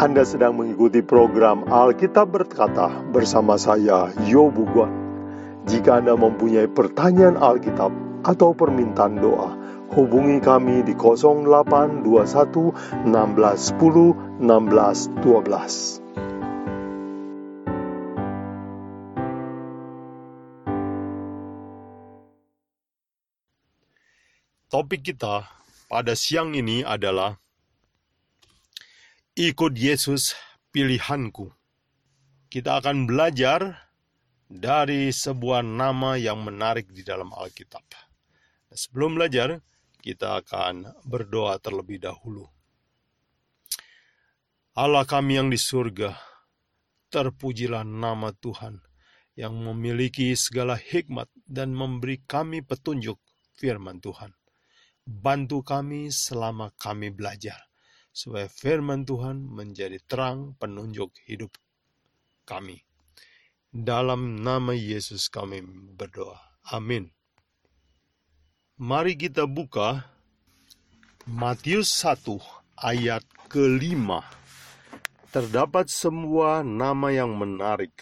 Anda sedang mengikuti program Alkitab Berkata bersama saya, Yobu Guan. Jika Anda mempunyai pertanyaan Alkitab atau permintaan doa, hubungi kami di 0821 1610 1612. Topik kita pada siang ini adalah Ikut Yesus pilihanku. Kita akan belajar dari sebuah nama yang menarik di dalam Alkitab. Sebelum belajar, kita akan berdoa terlebih dahulu. Allah kami yang di surga, terpujilah nama Tuhan yang memiliki segala hikmat dan memberi kami petunjuk firman Tuhan. Bantu kami selama kami belajar supaya firman Tuhan menjadi terang penunjuk hidup kami. Dalam nama Yesus kami berdoa. Amin. Mari kita buka Matius 1 ayat kelima. Terdapat semua nama yang menarik.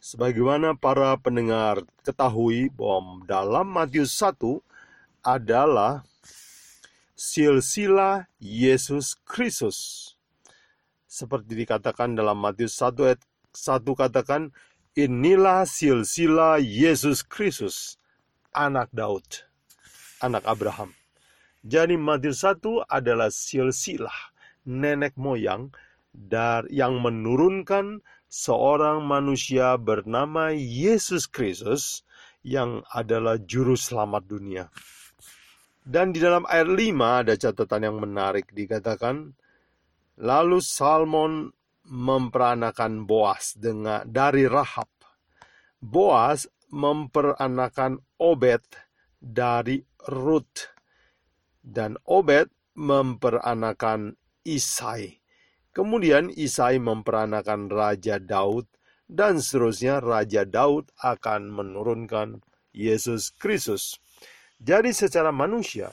Sebagaimana para pendengar ketahui bahwa dalam Matius 1 adalah silsilah Yesus Kristus. Seperti dikatakan dalam Matius 1 ayat 1 katakan, inilah silsilah Yesus Kristus, anak Daud, anak Abraham. Jadi Matius 1 adalah silsilah nenek moyang dar yang menurunkan seorang manusia bernama Yesus Kristus yang adalah juru selamat dunia. Dan di dalam ayat 5 ada catatan yang menarik dikatakan lalu Salmon memperanakan Boas dengan dari Rahab. Boas memperanakan Obed dari Ruth dan Obed memperanakan Isai. Kemudian Isai memperanakan Raja Daud dan seterusnya Raja Daud akan menurunkan Yesus Kristus. Jadi secara manusia,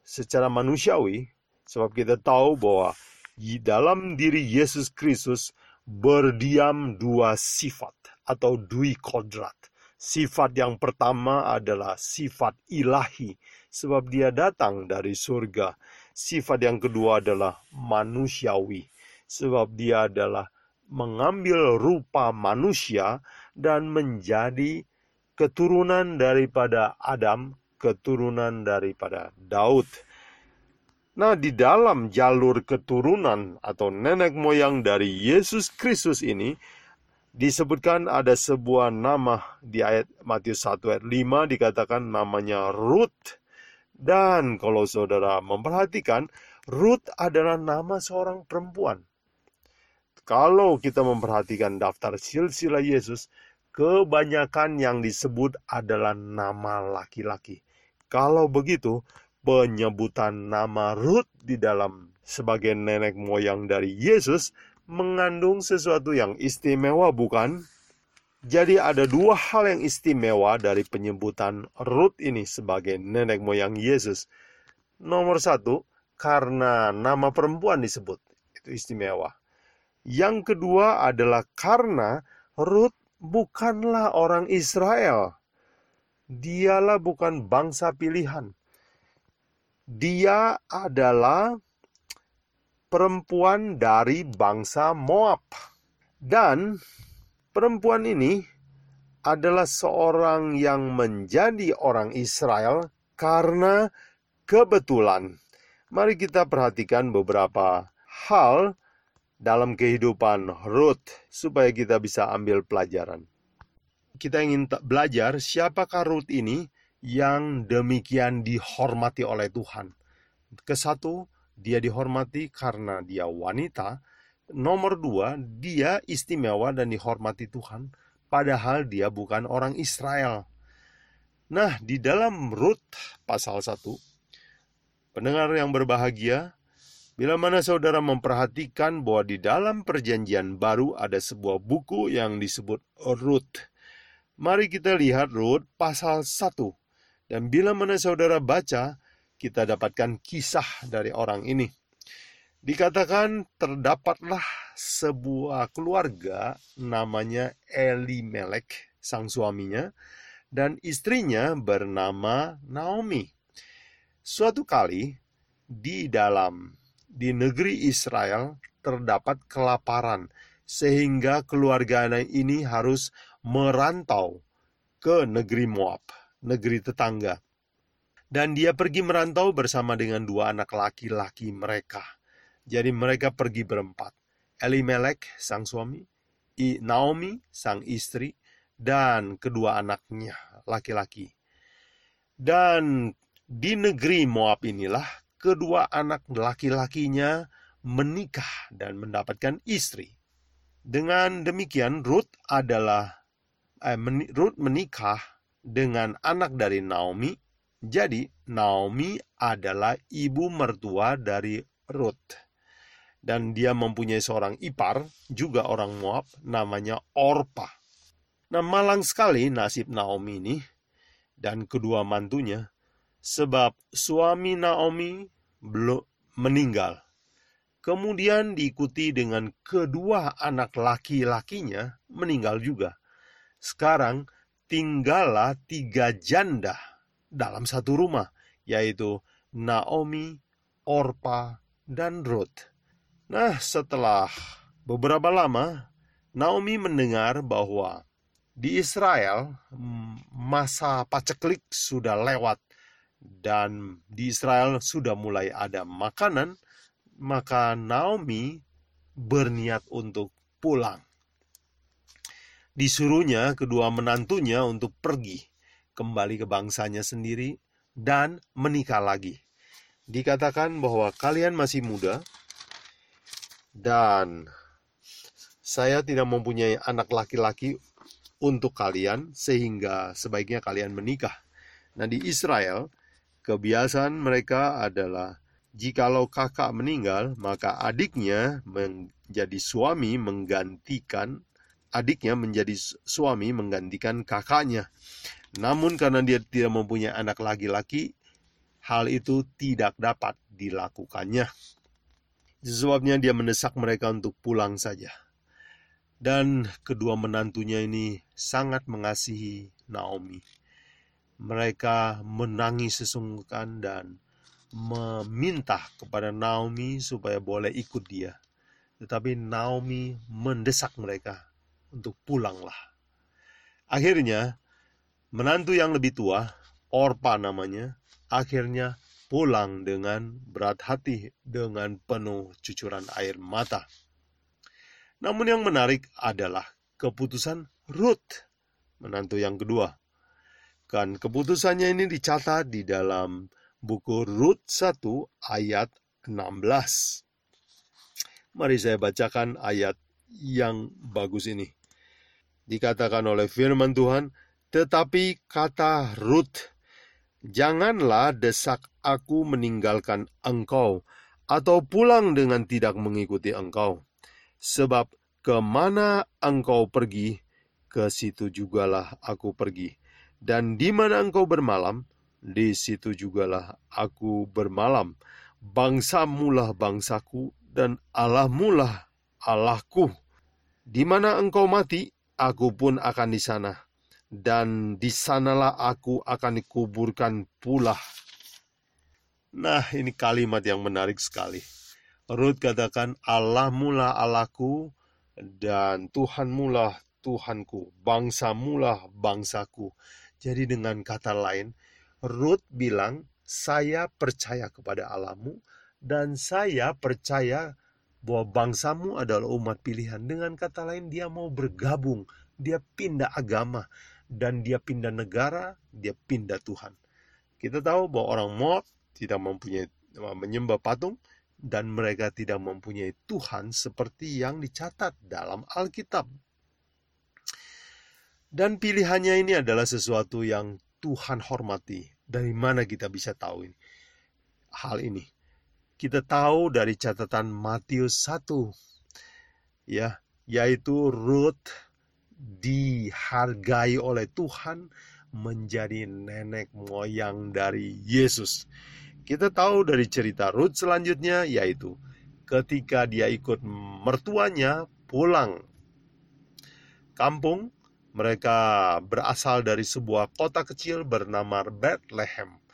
secara manusiawi, sebab kita tahu bahwa di dalam diri Yesus Kristus berdiam dua sifat atau dui kodrat. Sifat yang pertama adalah sifat ilahi, sebab dia datang dari surga. Sifat yang kedua adalah manusiawi, sebab dia adalah mengambil rupa manusia dan menjadi keturunan daripada Adam keturunan daripada Daud. Nah, di dalam jalur keturunan atau nenek moyang dari Yesus Kristus ini disebutkan ada sebuah nama di ayat Matius 1 ayat 5 dikatakan namanya Ruth. Dan kalau saudara memperhatikan, Ruth adalah nama seorang perempuan. Kalau kita memperhatikan daftar silsilah Yesus, kebanyakan yang disebut adalah nama laki-laki. Kalau begitu, penyebutan nama Ruth di dalam sebagai nenek moyang dari Yesus mengandung sesuatu yang istimewa, bukan? Jadi ada dua hal yang istimewa dari penyebutan Ruth ini sebagai nenek moyang Yesus. Nomor satu, karena nama perempuan disebut. Itu istimewa. Yang kedua adalah karena Ruth bukanlah orang Israel dialah bukan bangsa pilihan. Dia adalah perempuan dari bangsa Moab. Dan perempuan ini adalah seorang yang menjadi orang Israel karena kebetulan. Mari kita perhatikan beberapa hal dalam kehidupan Ruth supaya kita bisa ambil pelajaran kita ingin belajar siapakah Ruth ini yang demikian dihormati oleh Tuhan. Kesatu, dia dihormati karena dia wanita. Nomor dua, dia istimewa dan dihormati Tuhan, padahal dia bukan orang Israel. Nah, di dalam Ruth pasal 1, pendengar yang berbahagia, bila mana saudara memperhatikan bahwa di dalam perjanjian baru ada sebuah buku yang disebut Ruth. Mari kita lihat Rut pasal 1. Dan bila mana saudara baca, kita dapatkan kisah dari orang ini. Dikatakan terdapatlah sebuah keluarga namanya Elimelek, sang suaminya, dan istrinya bernama Naomi. Suatu kali di dalam di negeri Israel terdapat kelaparan sehingga keluarga ini harus merantau ke negeri Moab, negeri tetangga. Dan dia pergi merantau bersama dengan dua anak laki-laki mereka. Jadi mereka pergi berempat. Elimelek, sang suami, Naomi, sang istri, dan kedua anaknya laki-laki. Dan di negeri Moab inilah kedua anak laki-lakinya menikah dan mendapatkan istri. Dengan demikian Ruth adalah eh, Ruth menikah dengan anak dari Naomi. Jadi Naomi adalah ibu mertua dari Ruth. Dan dia mempunyai seorang ipar, juga orang Moab, namanya Orpa. Nah malang sekali nasib Naomi ini dan kedua mantunya sebab suami Naomi belum meninggal. Kemudian diikuti dengan kedua anak laki-lakinya meninggal juga. Sekarang tinggallah tiga janda dalam satu rumah, yaitu Naomi, Orpa, dan Ruth. Nah, setelah beberapa lama, Naomi mendengar bahwa di Israel masa paceklik sudah lewat dan di Israel sudah mulai ada makanan, maka Naomi berniat untuk pulang. Disuruhnya kedua menantunya untuk pergi kembali ke bangsanya sendiri dan menikah lagi. Dikatakan bahwa kalian masih muda dan saya tidak mempunyai anak laki-laki untuk kalian sehingga sebaiknya kalian menikah. Nah di Israel Kebiasaan mereka adalah jikalau kakak meninggal, maka adiknya menjadi suami menggantikan adiknya menjadi suami menggantikan kakaknya. Namun karena dia tidak mempunyai anak laki-laki, hal itu tidak dapat dilakukannya. Sebabnya dia mendesak mereka untuk pulang saja. Dan kedua menantunya ini sangat mengasihi Naomi mereka menangis sesungguhkan dan meminta kepada Naomi supaya boleh ikut dia. Tetapi Naomi mendesak mereka untuk pulanglah. Akhirnya, menantu yang lebih tua, Orpa namanya, akhirnya pulang dengan berat hati dengan penuh cucuran air mata. Namun yang menarik adalah keputusan Ruth, menantu yang kedua. Kan keputusannya ini dicatat di dalam buku Rut 1 ayat 16. Mari saya bacakan ayat yang bagus ini. Dikatakan oleh firman Tuhan, tetapi kata Rut, janganlah desak aku meninggalkan engkau, atau pulang dengan tidak mengikuti engkau. Sebab ke mana engkau pergi, ke situ jugalah aku pergi dan di mana engkau bermalam, di situ jugalah aku bermalam. Bangsamulah bangsaku, dan Allahmulah Allahku. Di mana engkau mati, aku pun akan di sana. Dan di sanalah aku akan dikuburkan pula. Nah, ini kalimat yang menarik sekali. Ruth katakan, Allah mula Allahku, dan Tuhan mula Tuhanku, bangsa mula bangsaku. Jadi dengan kata lain, Ruth bilang, saya percaya kepada Allahmu dan saya percaya bahwa bangsamu adalah umat pilihan. Dengan kata lain, dia mau bergabung, dia pindah agama, dan dia pindah negara, dia pindah Tuhan. Kita tahu bahwa orang Moab tidak mempunyai menyembah patung dan mereka tidak mempunyai Tuhan seperti yang dicatat dalam Alkitab. Dan pilihannya ini adalah sesuatu yang Tuhan hormati. Dari mana kita bisa tahu ini? hal ini? Kita tahu dari catatan Matius 1. Ya, yaitu Ruth dihargai oleh Tuhan menjadi nenek moyang dari Yesus. Kita tahu dari cerita Ruth selanjutnya yaitu ketika dia ikut mertuanya pulang kampung, mereka berasal dari sebuah kota kecil bernama Bethlehem.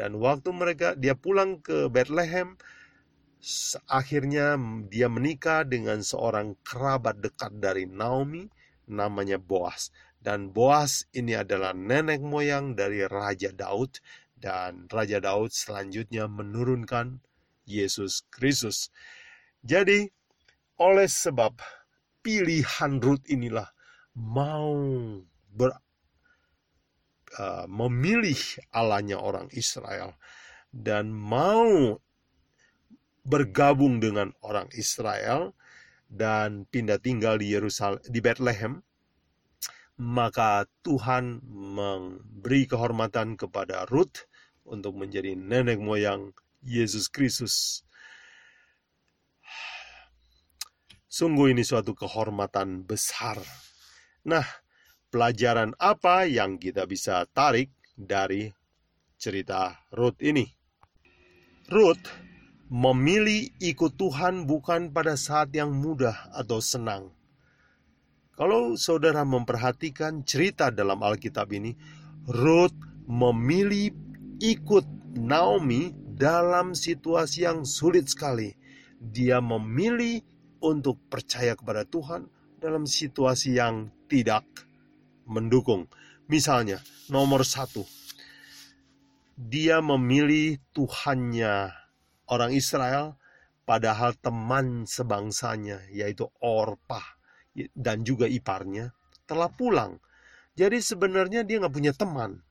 Dan waktu mereka dia pulang ke Bethlehem, akhirnya dia menikah dengan seorang kerabat dekat dari Naomi, namanya Boas. Dan Boas ini adalah nenek moyang dari Raja Daud, dan Raja Daud selanjutnya menurunkan Yesus Kristus. Jadi, oleh sebab pilihan Ruth inilah mau ber, uh, memilih Allahnya orang Israel dan mau bergabung dengan orang Israel dan pindah tinggal di Yerusalem di Bethlehem maka Tuhan memberi kehormatan kepada Ruth untuk menjadi nenek moyang Yesus Kristus. Sungguh ini suatu kehormatan besar Nah, pelajaran apa yang kita bisa tarik dari cerita Ruth ini? Ruth memilih ikut Tuhan bukan pada saat yang mudah atau senang. Kalau saudara memperhatikan cerita dalam Alkitab ini, Ruth memilih ikut Naomi dalam situasi yang sulit sekali. Dia memilih untuk percaya kepada Tuhan dalam situasi yang tidak mendukung. Misalnya, nomor satu, dia memilih Tuhannya orang Israel, padahal teman sebangsanya, yaitu Orpah dan juga iparnya, telah pulang. Jadi sebenarnya dia nggak punya teman.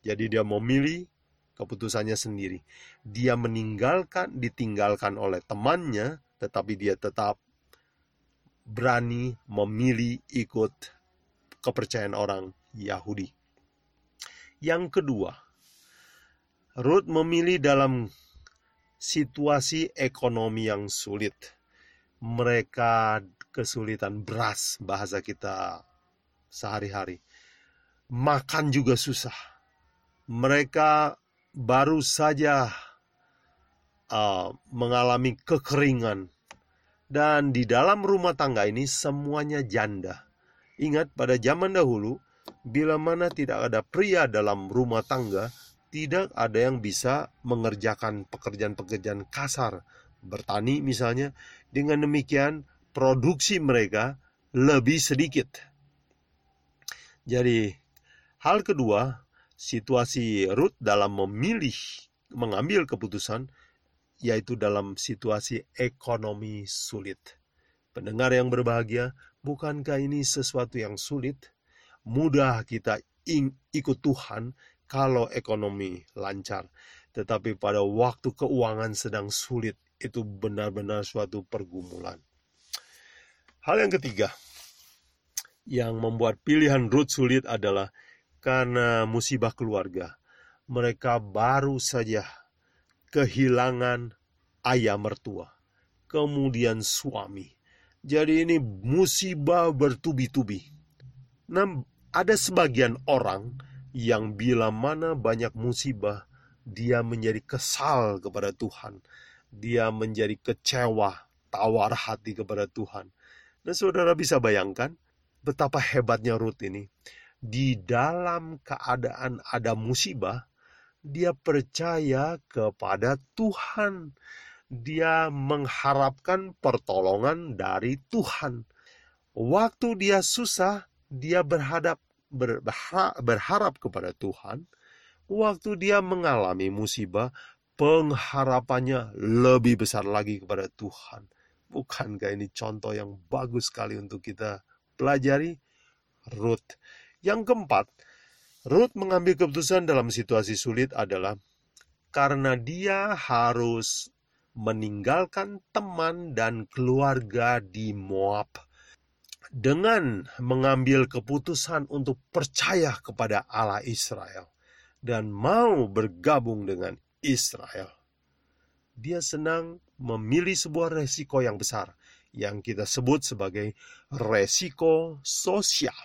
Jadi dia memilih keputusannya sendiri. Dia meninggalkan, ditinggalkan oleh temannya, tetapi dia tetap berani memilih ikut kepercayaan orang Yahudi. Yang kedua, Ruth memilih dalam situasi ekonomi yang sulit. Mereka kesulitan beras, bahasa kita sehari-hari. Makan juga susah. Mereka baru saja uh, mengalami kekeringan. Dan di dalam rumah tangga ini semuanya janda Ingat pada zaman dahulu, bila mana tidak ada pria dalam rumah tangga, tidak ada yang bisa mengerjakan pekerjaan-pekerjaan kasar, bertani misalnya. Dengan demikian, produksi mereka lebih sedikit. Jadi, hal kedua, situasi Ruth dalam memilih mengambil keputusan yaitu dalam situasi ekonomi sulit. Pendengar yang berbahagia, bukankah ini sesuatu yang sulit? Mudah kita ikut Tuhan kalau ekonomi lancar. Tetapi pada waktu keuangan sedang sulit, itu benar-benar suatu pergumulan. Hal yang ketiga, yang membuat pilihan Ruth sulit adalah karena musibah keluarga. Mereka baru saja kehilangan ayah mertua, kemudian suami, jadi ini musibah bertubi-tubi. Nah, ada sebagian orang yang bila mana banyak musibah, dia menjadi kesal kepada Tuhan. Dia menjadi kecewa, tawar hati kepada Tuhan. Nah, saudara bisa bayangkan betapa hebatnya Ruth ini. Di dalam keadaan ada musibah, dia percaya kepada Tuhan dia mengharapkan pertolongan dari Tuhan. Waktu dia susah, dia berhadap berharap, kepada Tuhan. Waktu dia mengalami musibah, pengharapannya lebih besar lagi kepada Tuhan. Bukankah ini contoh yang bagus sekali untuk kita pelajari? Ruth. Yang keempat, Ruth mengambil keputusan dalam situasi sulit adalah karena dia harus meninggalkan teman dan keluarga di Moab dengan mengambil keputusan untuk percaya kepada Allah Israel dan mau bergabung dengan Israel. Dia senang memilih sebuah resiko yang besar yang kita sebut sebagai resiko sosial.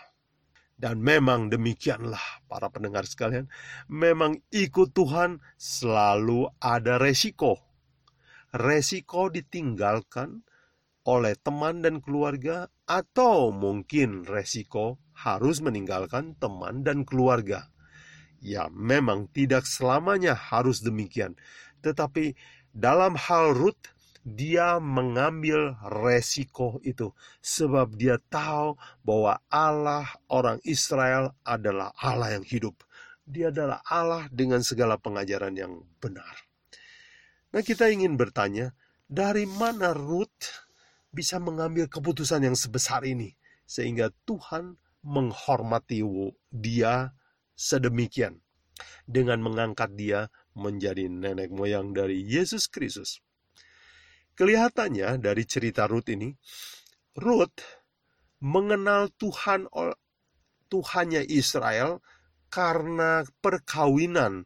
Dan memang demikianlah para pendengar sekalian, memang ikut Tuhan selalu ada resiko resiko ditinggalkan oleh teman dan keluarga, atau mungkin resiko harus meninggalkan teman dan keluarga. Ya, memang tidak selamanya harus demikian, tetapi dalam hal Ruth, dia mengambil resiko itu sebab dia tahu bahwa Allah orang Israel adalah Allah yang hidup. Dia adalah Allah dengan segala pengajaran yang benar. Nah, kita ingin bertanya, dari mana Ruth bisa mengambil keputusan yang sebesar ini sehingga Tuhan menghormati dia sedemikian dengan mengangkat dia menjadi nenek moyang dari Yesus Kristus. Kelihatannya dari cerita Ruth ini, Ruth mengenal Tuhan Tuhannya Israel karena perkawinan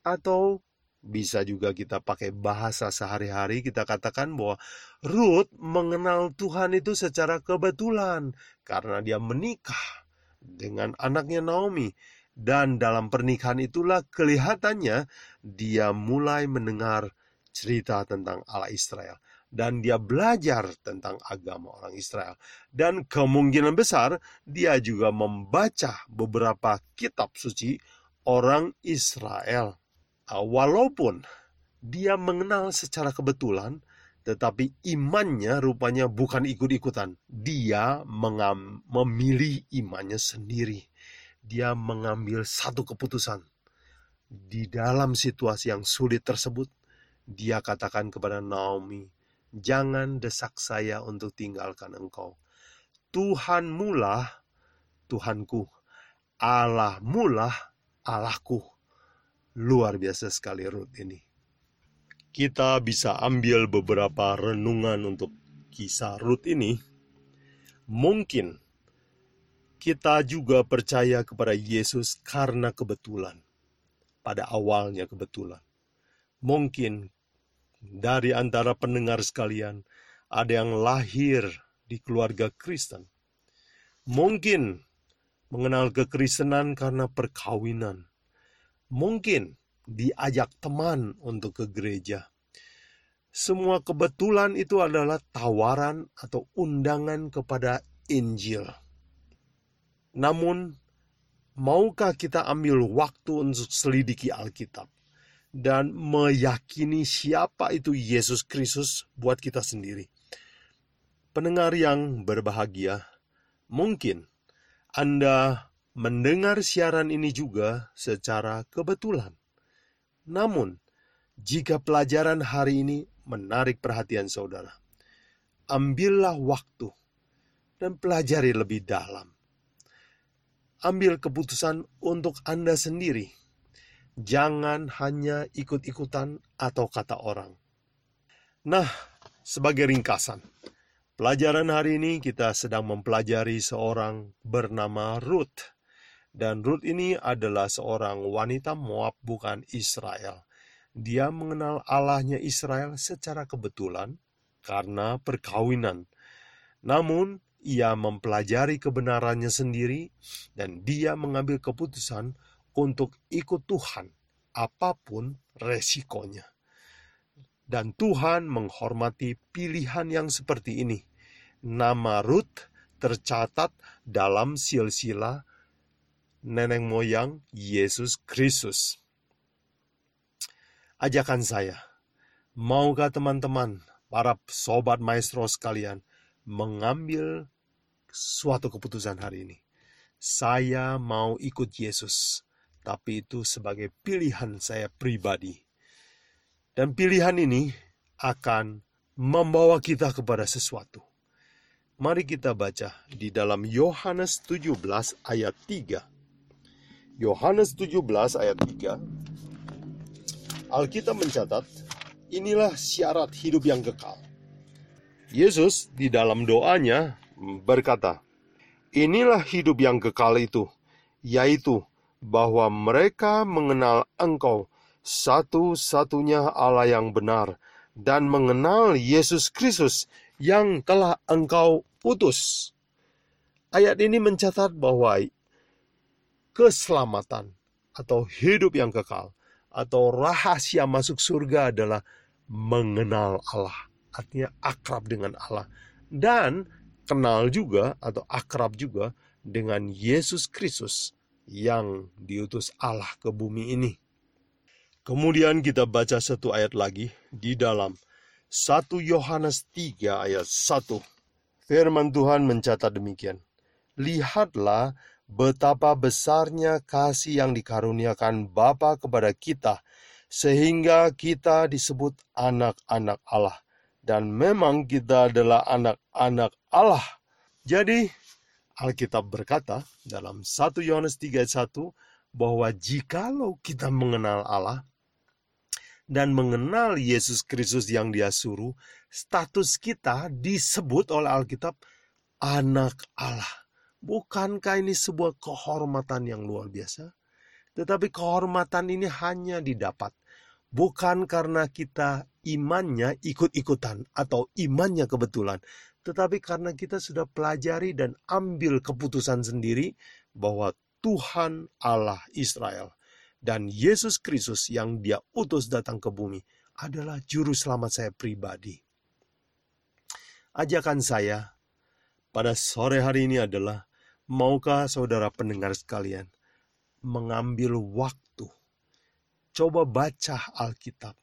atau bisa juga kita pakai bahasa sehari-hari, kita katakan bahwa Ruth mengenal Tuhan itu secara kebetulan karena dia menikah dengan anaknya Naomi. Dan dalam pernikahan itulah kelihatannya dia mulai mendengar cerita tentang Allah Israel. Dan dia belajar tentang agama orang Israel. Dan kemungkinan besar dia juga membaca beberapa kitab suci orang Israel walaupun dia mengenal secara kebetulan, tetapi imannya rupanya bukan ikut-ikutan. Dia mengam, memilih imannya sendiri. Dia mengambil satu keputusan. Di dalam situasi yang sulit tersebut, dia katakan kepada Naomi, "Jangan desak saya untuk tinggalkan engkau. Tuhan mulah Tuhanku, Allah mulah Allahku." Luar biasa sekali Ruth ini. Kita bisa ambil beberapa renungan untuk kisah Ruth ini. Mungkin kita juga percaya kepada Yesus karena kebetulan. Pada awalnya kebetulan. Mungkin dari antara pendengar sekalian ada yang lahir di keluarga Kristen. Mungkin mengenal kekristenan karena perkawinan mungkin diajak teman untuk ke gereja. Semua kebetulan itu adalah tawaran atau undangan kepada Injil. Namun, maukah kita ambil waktu untuk selidiki Alkitab dan meyakini siapa itu Yesus Kristus buat kita sendiri? Pendengar yang berbahagia, mungkin Anda mendengar siaran ini juga secara kebetulan. Namun, jika pelajaran hari ini menarik perhatian saudara, ambillah waktu dan pelajari lebih dalam. Ambil keputusan untuk Anda sendiri. Jangan hanya ikut-ikutan atau kata orang. Nah, sebagai ringkasan, pelajaran hari ini kita sedang mempelajari seorang bernama Ruth dan Ruth ini adalah seorang wanita Moab bukan Israel. Dia mengenal Allahnya Israel secara kebetulan karena perkawinan. Namun, ia mempelajari kebenarannya sendiri dan dia mengambil keputusan untuk ikut Tuhan apa pun resikonya. Dan Tuhan menghormati pilihan yang seperti ini. Nama Ruth tercatat dalam silsilah nenek moyang Yesus Kristus. Ajakan saya, maukah teman-teman, para sobat maestro sekalian, mengambil suatu keputusan hari ini? Saya mau ikut Yesus, tapi itu sebagai pilihan saya pribadi. Dan pilihan ini akan membawa kita kepada sesuatu. Mari kita baca di dalam Yohanes 17 ayat 3 Yohanes 17 ayat 3 Alkitab mencatat inilah syarat hidup yang kekal. Yesus di dalam doanya berkata, Inilah hidup yang kekal itu, yaitu bahwa mereka mengenal Engkau satu-satunya Allah yang benar dan mengenal Yesus Kristus yang telah Engkau utus. Ayat ini mencatat bahwa keselamatan atau hidup yang kekal atau rahasia masuk surga adalah mengenal Allah, artinya akrab dengan Allah, dan kenal juga atau akrab juga dengan Yesus Kristus yang diutus Allah ke bumi ini. Kemudian kita baca satu ayat lagi di dalam 1 Yohanes 3 ayat 1. Firman Tuhan mencatat demikian. Lihatlah betapa besarnya kasih yang dikaruniakan Bapa kepada kita, sehingga kita disebut anak-anak Allah. Dan memang kita adalah anak-anak Allah. Jadi, Alkitab berkata dalam 1 Yohanes 3 ayat 1 bahwa jikalau kita mengenal Allah, dan mengenal Yesus Kristus yang dia suruh, status kita disebut oleh Alkitab anak Allah. Bukankah ini sebuah kehormatan yang luar biasa? Tetapi kehormatan ini hanya didapat bukan karena kita imannya ikut-ikutan atau imannya kebetulan, tetapi karena kita sudah pelajari dan ambil keputusan sendiri bahwa Tuhan Allah Israel dan Yesus Kristus yang dia utus datang ke bumi adalah juru selamat saya pribadi. Ajakan saya pada sore hari ini adalah, maukah saudara pendengar sekalian mengambil waktu, coba baca Alkitab,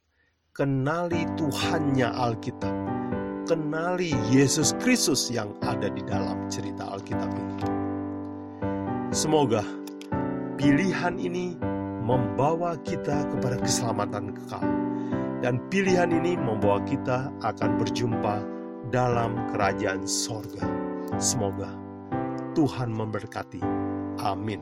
kenali Tuhannya Alkitab, kenali Yesus Kristus yang ada di dalam cerita Alkitab ini. Semoga pilihan ini membawa kita kepada keselamatan kekal. Dan pilihan ini membawa kita akan berjumpa dalam kerajaan sorga. Semoga Tuhan memberkati. Amin.